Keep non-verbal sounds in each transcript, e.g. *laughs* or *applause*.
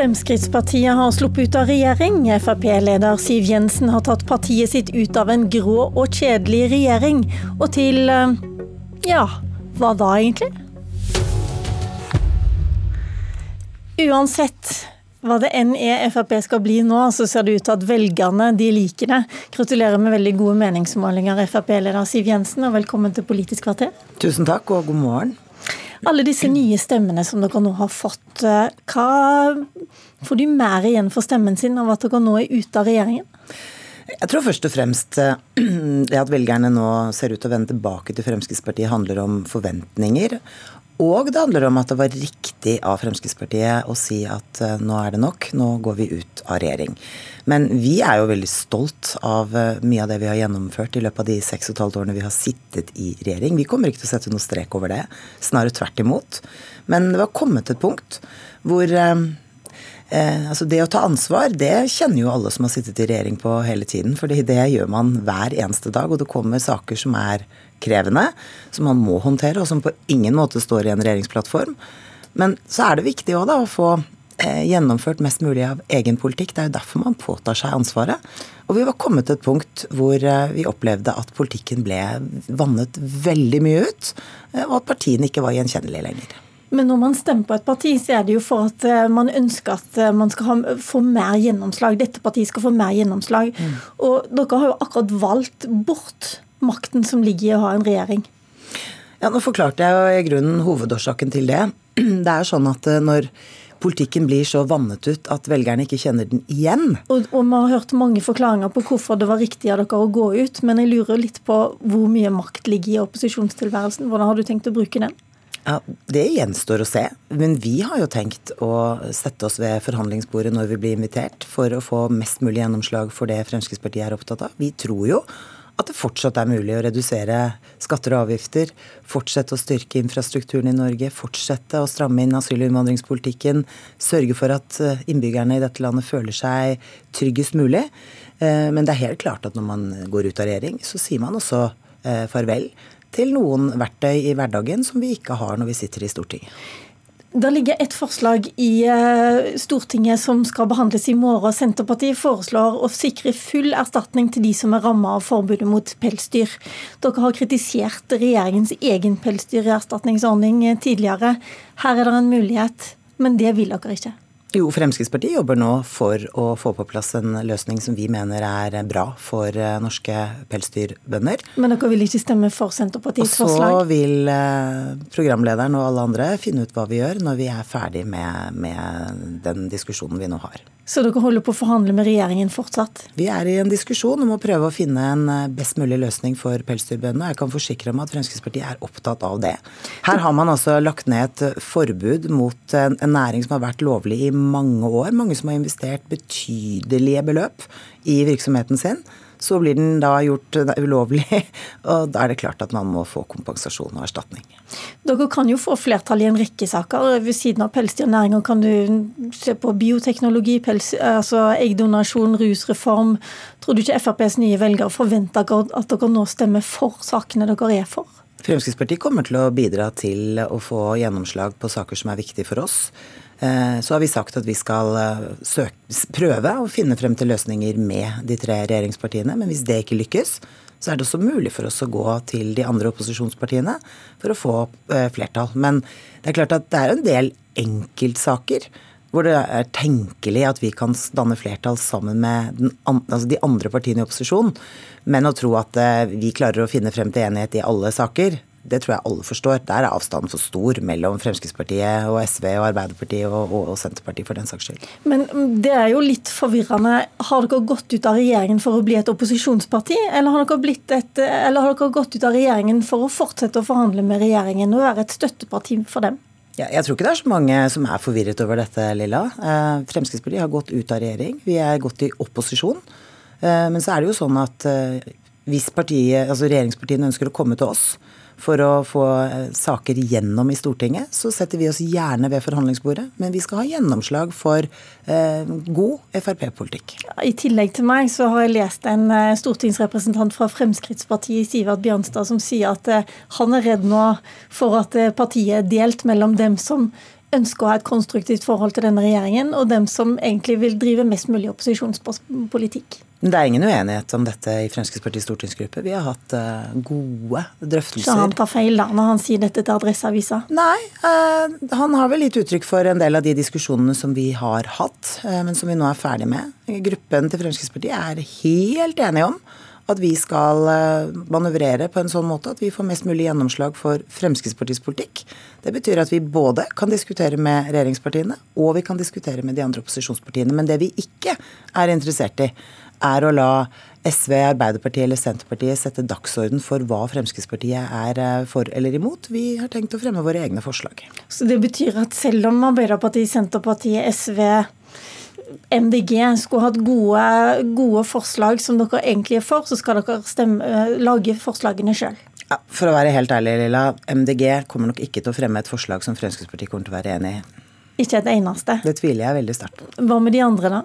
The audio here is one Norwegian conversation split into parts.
Fremskrittspartiet har sluppet ut av regjering. Frp-leder Siv Jensen har tatt partiet sitt ut av en grå og kjedelig regjering. Og til eh, ja, hva da egentlig? Uansett hva det enn er Frp skal bli nå, så ser det ut til at velgerne de liker det. Gratulerer med veldig gode meningsmålinger, Frp-leder Siv Jensen, og velkommen til Politisk kvarter. Tusen takk, og god morgen. Alle disse nye stemmene som dere nå har fått, eh, hva får de mer igjen for stemmen sin av at dere nå er ute av regjeringen? Jeg tror først og fremst eh, *clears throat* det at velgerne nå ser ut til å vende tilbake til Fremskrittspartiet, handler om forventninger. Og det handler om at det var riktig av Fremskrittspartiet å si at eh, nå er det nok, nå går vi ut av regjering. Men vi er jo veldig stolt av eh, mye av det vi har gjennomført i løpet av de seks og et halvt årene vi har sittet i regjering. Vi kommer ikke til å sette noe strek over det, snarere tvert imot. Men det var kommet et punkt hvor eh, altså Det å ta ansvar, det kjenner jo alle som har sittet i regjering på hele tiden. For det gjør man hver eneste dag, og det kommer saker som er krevende, som man må håndtere, og som på ingen måte står i en regjeringsplattform. Men så er det viktig òg, da å få Eh, gjennomført mest mulig av egen politikk. Det er jo derfor man påtar seg ansvaret. Og vi var kommet til et punkt hvor eh, vi opplevde at politikken ble vannet veldig mye ut, eh, og at partiene ikke var gjenkjennelige lenger. Men når man stemmer på et parti, så er det jo for at man ønsker at man skal ha, få mer gjennomslag. Dette partiet skal få mer gjennomslag. Mm. Og dere har jo akkurat valgt bort makten som ligger i å ha en regjering. Ja, Nå forklarte jeg jo i grunnen hovedårsaken til det. *clears throat* Det er sånn at når politikken blir så vannet ut at velgerne ikke kjenner den igjen. Og, og Vi har hørt mange forklaringer på hvorfor det var riktig av dere å gå ut, men jeg lurer litt på hvor mye makt ligger i opposisjonstilværelsen. Hvordan har du tenkt å bruke den? Ja, Det gjenstår å se. Men vi har jo tenkt å sette oss ved forhandlingsbordet når vi blir invitert, for å få mest mulig gjennomslag for det Fremskrittspartiet er opptatt av. Vi tror jo at det fortsatt er mulig å redusere skatter og avgifter, fortsette å styrke infrastrukturen i Norge, fortsette å stramme inn asyl- og innvandringspolitikken, sørge for at eh, innbyggerne i dette landet føler seg tryggest mulig. Eh, men det er helt klart at når man går ut av regjering, så sier man også eh, farvel til noen verktøy i hverdagen som vi ikke har når vi sitter i Stortinget. Det ligger et forslag i eh, Stortinget som skal behandles i morgen. Senterpartiet foreslår å sikre full erstatning til de som er rammet av forbudet mot pelsdyr. Dere har kritisert regjeringens egen pelsdyrerstatningsordning tidligere. Her er det en mulighet, men det vil dere ikke. Jo, Fremskrittspartiet jobber nå for å få på plass en løsning som vi mener er bra for eh, norske pelsdyrbønder. Men dere vil ikke stemme for Senterpartiets forslag? Og så vil eh, programlederen og alle andre finne ut hva vi gjør når vi er ferdig med, med den diskusjonen vi nå har. Så dere holder på å forhandle med regjeringen fortsatt? Vi er i en diskusjon om å prøve å finne en eh, best mulig løsning for pelsdyrbøndene. Jeg kan forsikre om at Fremskrittspartiet er opptatt av det. Her har man altså lagt ned et forbud mot en, en næring som har vært lovlig i mange år. Mange som har investert betydelige beløp i virksomheten sin. Så blir den da gjort ulovlig, *laughs* og da er det klart at man må få kompensasjon og erstatning. Dere kan jo få flertall i en rekke saker. Ved siden av pelsdyrnæringa kan du se på bioteknologi, pels, altså eggdonasjon, rusreform. Tror du ikke FrPs nye velgere forventer at dere nå stemmer for sakene dere er for? Fremskrittspartiet kommer til å bidra til å få gjennomslag på saker som er viktige for oss. Eh, så har vi sagt at vi skal eh, søke, prøve å finne frem til løsninger med de tre regjeringspartiene. Men hvis det ikke lykkes, så er det også mulig for oss å gå til de andre opposisjonspartiene for å få eh, flertall. Men det er klart at det er en del enkeltsaker hvor det er tenkelig at vi kan danne flertall sammen med den, altså de andre partiene i opposisjon. Men å tro at vi klarer å finne frem til enighet i alle saker, det tror jeg alle forstår. Der er avstanden for stor mellom Fremskrittspartiet og SV og Arbeiderpartiet og, og, og, Senterpartiet for den saks skyld. Men mm, det er jo litt forvirrende. Har dere gått ut av regjeringen for å bli et opposisjonsparti, eller har dere, et, eller har dere gått ut av regjeringen for å fortsette å forhandle med regjeringen og være et støtteparti for dem? Ja, jeg tror ikke det er så mange som er forvirret over dette, Lilla. Eh, Fremskrittspartiet har gått ut av regjering. Vi er gått i opposisjon. Eh, men så er det jo sånn at eh, hvis partiet, altså regjeringspartiene ønsker å komme til oss, for å få eh, saker gjennom i Stortinget, så setter vi oss gjerne ved forhandlingsbordet. Men vi skal ha gjennomslag for eh, god Frp-politikk. I tillegg til meg så har jeg lest en eh, stortingsrepresentant fra Fremskrittspartiet, Sivert Bjørnstad, som sier at eh, han er redd nå for at partiet er delt mellom dem som ønsker å ha et konstruktivt forhold til denne regjeringen, og dem som egentlig vil drive mest mulig opposisjonspolitikk. Det er ingen uenighet om dette i Fremskrittspartiets stortingsgruppe. Vi har hatt uh, gode drøftelser. Så han tar feil da, når han sier dette til Adresseavisa? Nei, uh, han har vel gitt uttrykk for en del av de diskusjonene som vi har hatt, uh, men som vi nå er ferdig med. Gruppen til Fremskrittspartiet er helt enige om at vi skal manøvrere på en sånn måte at vi får mest mulig gjennomslag for Fremskrittspartiets politikk. Det betyr at vi både kan diskutere med regjeringspartiene og vi kan diskutere med de andre opposisjonspartiene. Men det vi ikke er interessert i, er å la SV, Arbeiderpartiet eller Senterpartiet sette dagsorden for hva Fremskrittspartiet er eh, for eller imot. Vi har tenkt å fremme våre egne forslag. Så det betyr at selv om Arbeiderpartiet, Senterpartiet, SV MDG skulle hatt gode, gode, forslag som dere egentlig er for, så skal dere stemme, eh, lage forslagene sjøl? Ja, for å være helt ærlig, Lilla. MDG kommer nok ikke til å fremme et forslag som Fremskrittspartiet kommer til å være enig i. Ikke et eneste. Det tviler jeg veldig sterkt på. Hva med de andre, da?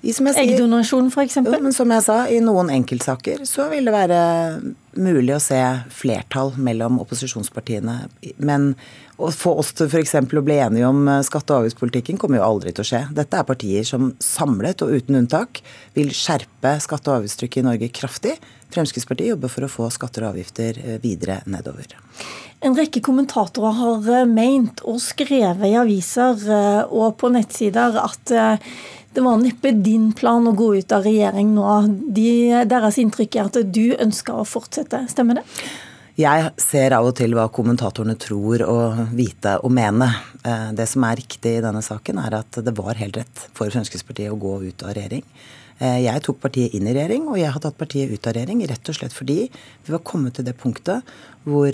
Eggdonasjon, f.eks.? Men som jeg sa, i noen enkeltsaker så vil det være mulig å se flertall mellom opposisjonspartiene. Men å få oss til f.eks. å bli enige om skatte- og avgiftspolitikken kommer jo aldri til å skje. Dette er partier som samlet og uten unntak vil skjerpe skatte- og avgiftstrykket i Norge kraftig. Fremskrittspartiet jobber for å få skatter og avgifter videre nedover. En rekke kommentatorer har eh, meint og skrevet i aviser eh, og på nettsider at eh, det var neppe din plan å gå ut av regjering nå. De, deres inntrykk er at du ønsker å fortsette. Stemmer det? Jeg ser av og til hva kommentatorene tror og vite og mene. Det som er riktig i denne saken, er at det var helt rett for Fremskrittspartiet å gå ut av regjering. Jeg tok partiet inn i regjering, og jeg har tatt partiet ut av regjering rett og slett fordi vi var kommet til det punktet hvor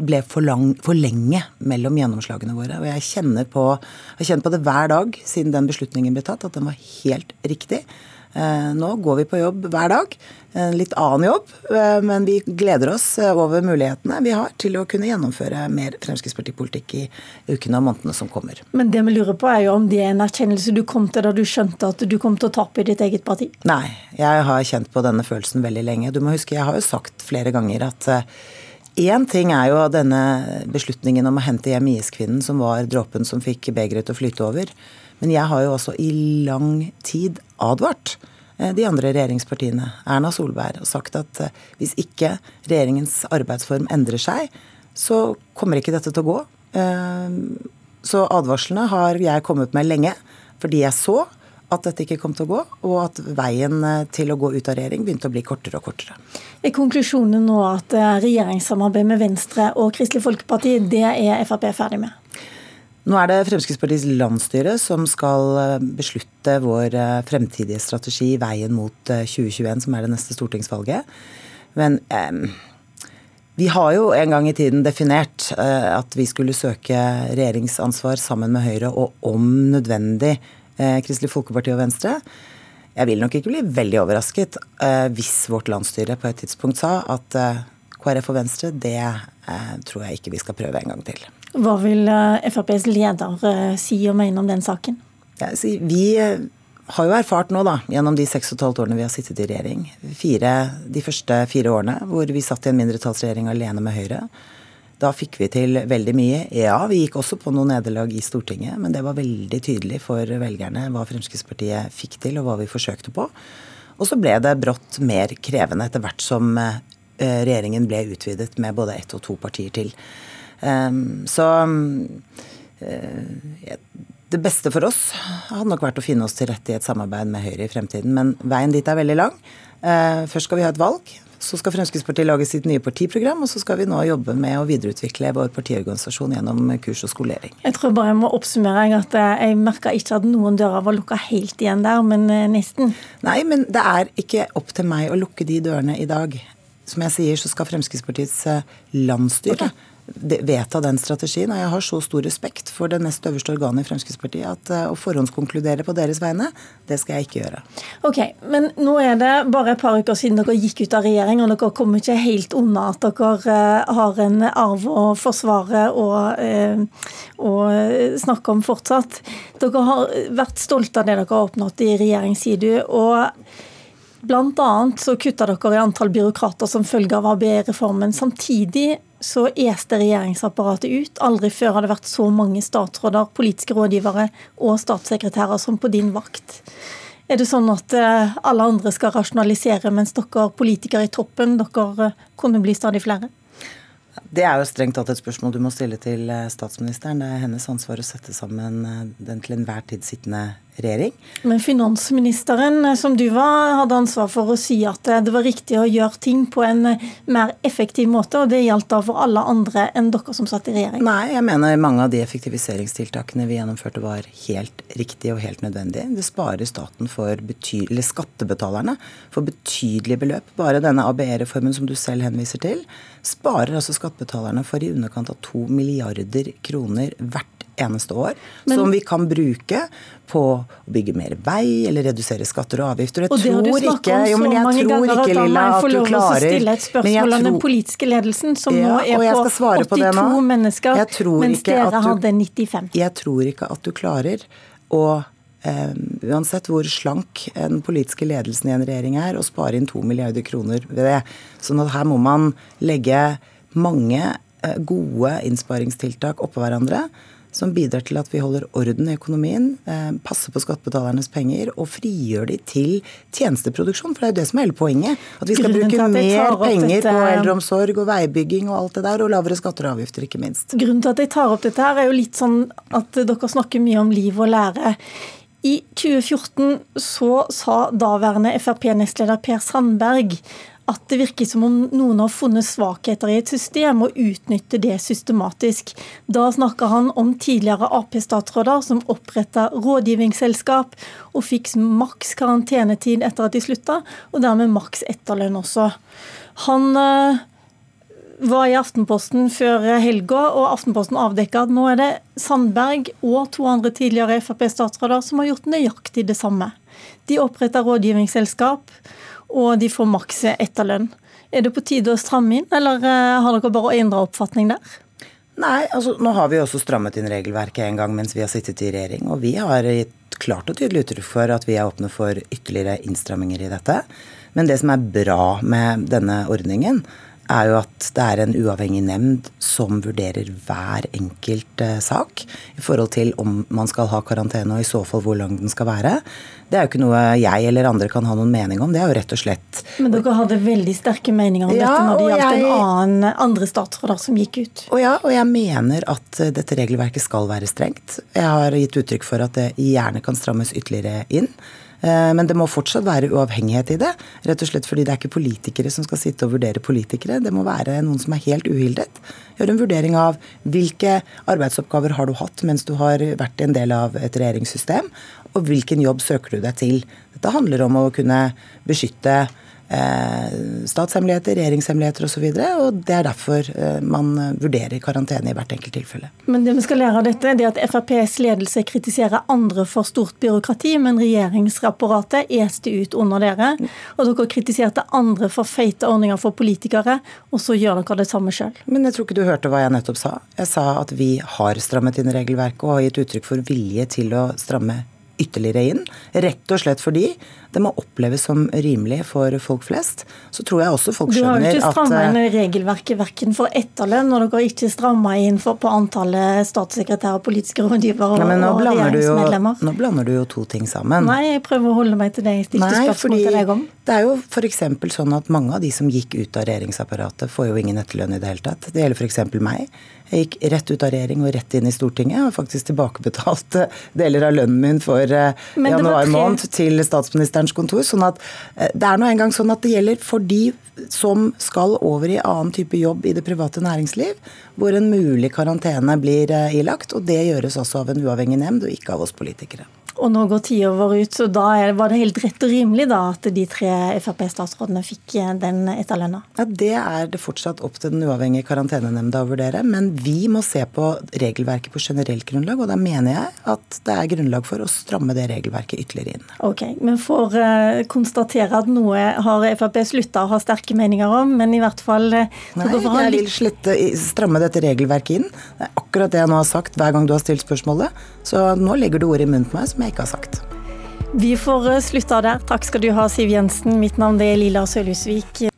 ble for, lang, for, lenge mellom gjennomslagene våre. Og jeg kjenner på, jeg kjenner på det hver dag siden den beslutningen ble tatt, at den var helt riktig. Eh, nå går vi på jobb hver dag. En litt annen jobb, eh, men vi gleder oss eh, over mulighetene vi har til å kunne gjennomføre mer Fremskrittspartipolitikk i ukene og månedene som kommer. Men det vi lurer på er jo om det er en erkjennelse du kom til da du skjønte at du kom til å tape i ditt eget parti? Nei, jeg har kjent på denne følelsen veldig lenge. Du må huske, jeg har jo sagt flere ganger at Én ting er jo denne beslutningen om å hente hjem IS-kvinnen, som var dråpen som fikk begeret til å flyte over. Men jeg har jo også i lang tid advart eh, de andre regjeringspartiene, Erna Solberg, og sagt at eh, hvis ikke regjeringens arbeidsform endrer seg, så kommer ikke dette til å gå. Eh, så advarslene har jeg kommet med lenge, fordi jeg så at dette ikke kom til å gå, og at veien til å gå ut av regjering begynte å bli kortere og kortere. Er konklusjonen nå at regjeringssamarbeid med Venstre og Kristelig Folkeparti, det er Frp ferdig med? Nå er det Fremskrittspartiets landsstyre som skal eh, beslutte vår fremtidige strategi i veien mot 2021, som er det neste stortingsvalget. Men eh, vi har jo en gang i tiden definert eh, at vi skulle søke regjeringsansvar sammen med Høyre, og om nødvendig Eh, Kristelig Folkeparti og Venstre. Jeg vil nok ikke bli veldig overrasket eh, hvis vårt landsstyre på et tidspunkt sa at eh, KrF og Venstre, det tror jeg ikke vi skal prøve en gang til. Hva vil FrPs leder si og mene om den saken? Ja, vi har jo erfart nå, da, gjennom de seks og et halvt årene vi har sittet i regjering, fire, de første fire årene hvor vi satt i en mindretallsregjering alene med Høyre, da fikk vi til veldig mye. Ja, vi gikk også på noen nederlag i Stortinget, men det var veldig tydelig for velgerne hva Fremskrittspartiet fikk til, og hva vi forsøkte på. Og så ble det brått mer krevende etter hvert som eh, regjeringen ble utvidet med både ett og to partier til. Ehm, så eh, det beste for oss hadde nok vært å finne oss til rette i et samarbeid med Høyre i fremtiden, men veien dit er veldig lang. Eh, først skal vi ha et valg. Så skal Fremskrittspartiet lage sitt nye partiprogram, og så skal vi nå jobbe med å videreutvikle vår partiorganisasjon gjennom kurs og skolering. Jeg tror bare jeg må oppsummere at eh, jeg merka ikke at noen dører var lukka helt igjen der, men nesten. Nei, men det er ikke opp til meg å lukke de dørene i dag. Som jeg sier, så skal Fremskrittspartiets landsstyre okay vedta den strategien. Og jeg har så stor respekt for det nest øverste organet i Fremskrittspartiet at uh, å forhåndskonkludere på deres vegne, det skal jeg ikke gjøre. Ok, Men nå er det bare et par uker siden dere gikk ut av regjering, og dere kommer ikke helt unna at dere uh, har en arv å forsvare og, og snakke om fortsatt. Dere har vært stolte av det dere har oppnådd i regjering, sier du. og annet så kutta dere i antall byråkrater som følge av ABE-reformen. Samtidig så este regjeringsapparatet ut. Aldri før har det vært så mange statsråder, politiske rådgivere og statssekretærer som på din vakt. Er det sånn at eh, alle andre skal rasjonalisere, mens dere politikere i toppen dere eh, kunne bli stadig flere? Det er jo strengt tatt et spørsmål du må stille til eh, statsministeren. Det er hennes ansvar å sette sammen den til enhver tid sittende regjering. Men finansministeren, eh, som du var, hadde ansvar for å si at eh, det var riktig å gjøre ting på en eh, mer effektiv måte, og det gjaldt da for alle andre enn dere som satt i regjering? Nei, jeg mener mange av de effektiviseringstiltakene vi gjennomførte var helt riktige og helt nødvendige. Det sparer staten for betydelig, skattebetalerne for betydelige beløp. Bare denne ABE-reformen som du selv henviser til, sparer altså skattebetalerne for i underkant av to milliarder kroner hvert eneste år, Men, som vi kan bruke på å bygge mer vei eller redusere skatter og avgifter. Jeg og det har du snakket om så jo, mange ganger at da må jeg få lov å stille et spørsmål om den politiske ledelsen, som ja, nå er på 82 mennesker, mens dere du, hadde 95. Jeg tror ikke at du klarer å Uh, uansett hvor slank den politiske ledelsen i en regjering er, å spare inn to milliarder kroner ved det. Sånn at her må man legge mange uh, gode innsparingstiltak oppå hverandre som bidrar til at vi holder orden i økonomien, eh, passer på skattebetalernes penger og frigjør de til tjenesteproduksjon. For det er jo det som er hele poenget. At vi skal bruke mer penger på eldreomsorg og veibygging og alt det der, og lavere skatter og avgifter, ikke minst. Grunnen til at jeg tar opp dette her, er jo litt sånn at dere snakker mye om liv og lære. I 2014 så sa daværende Frp-nestleder Per Sandberg at det virker som om noen har funnet svakheter i et system og utnytter det systematisk. Da snakker han om tidligere Ap-statsråder som oppretta rådgivningsselskap og fikk maks karantenetid etter at de slutta, og dermed maks etterlønn også. Han øh, var i Aftenposten før helga, og Aftenposten avdekka at nå er det Sandberg og to andre tidligere Frp-statsråder som har gjort nøyaktig det samme. De oppretter rådgivningsselskap og de får maks etterlønn. Er det på tide å stramme inn, eller eh, har dere bare endra oppfatning der? Nei, altså nå har vi også strammet inn regelverket en gang mens vi har sittet i regjering. Og vi har gitt klart og tydelig uttrykk for at vi er åpne for ytterligere innstramminger i dette. Men det som er bra med denne ordningen, er jo at det er en uavhengig nemnd som vurderer hver enkelt eh, sak i forhold til om man skal ha karantene, og i så fall hvor lang den skal være. Det er jo ikke noe jeg eller andre kan ha noen mening om. Det er jo rett og slett Men dere hadde veldig sterke meninger om ja, dette når det gjaldt jeg, en annen andre statsråder som gikk ut? Og ja, og jeg mener at eh, dette regelverket skal være strengt. Jeg har gitt uttrykk for at det gjerne kan strammes ytterligere inn. Eh, men det må fortsatt være uavhengighet i det. Rett og slett fordi det er ikke politikere som skal sitte og vurdere politikere. Det må være noen som er helt uhildet. Gjøre en vurdering av hvilke arbeidsoppgaver har du hatt mens du har vært en del av et regjeringssystem, og hvilken jobb søker du deg til. Dette handler om å kunne beskytte statshemmeligheter, regjeringshemmeligheter osv. Og, så og det er derfor eh, man vurderer karantene i hvert enkelt tilfelle. Men det vi skal lære av dette, er at FrPs ledelse kritiserer andre for stort byråkrati, men regjeringsapparatet este ut under dere. Og dere kritiserte andre for feite ordninger for politikere, og så gjør dere det samme sjøl. Men jeg tror ikke du hørte hva jeg nettopp sa. Jeg sa at vi har strammet inn regelverket og har gitt uttrykk for vilje til å stramme ytterligere inn. Rett og slett fordi det må oppleves som rimelig for folk flest. Så tror jeg også folk skjønner at Du har jo ikke stramma inn eh, regelverket verken for etterlønn, og dere har ikke stramma inn for, på antallet statssekretærer, politiske rådgivere og, ja, og regjeringsmedlemmer. Jo, nå blander du jo to ting sammen. Nei, jeg prøver å holde meg til det jeg stilte spørsmål til deg om. Det er jo f.eks. sånn at mange av de som gikk ut av regjeringsapparatet, får jo ingen etterlønn i det hele tatt. Det gjelder f.eks. meg. Jeg gikk rett ut av regjering og rett inn i Stortinget. Jeg har faktisk tilbakebetalt eh, deler av lønnen min for eh, januar måned til statsministerens kontor. sånn at eh, det er nå engang sånn at det gjelder for de som skal over i annen type jobb i det private næringsliv, hvor en mulig karantene blir ilagt. Og det gjøres også av en uavhengig nemnd, og ikke av oss politikere. Og nå går tida vår ut, så da var det helt rett og rimelig da at de tre Frp-statsrådene fikk eh, den etterlønna? Ja, Det er det fortsatt opp til den uavhengige karantenenemnda å vurdere. Men vi må se på regelverket på generelt grunnlag, og da mener jeg at det er grunnlag for å stramme det regelverket ytterligere inn. Ok, Vi får uh, konstatere at noe har Frp slutta å ha sterke meninger om, men i hvert fall uh, Nei, jeg vil slette, stramme dette regelverket inn. Det er akkurat det jeg nå har sagt hver gang du har stilt spørsmålet. Så nå legger du ord i munnen på meg jeg ikke har sagt. Vi får slutta der. Takk skal du ha, Siv Jensen. Mitt navn er Lilla Sølhusvik.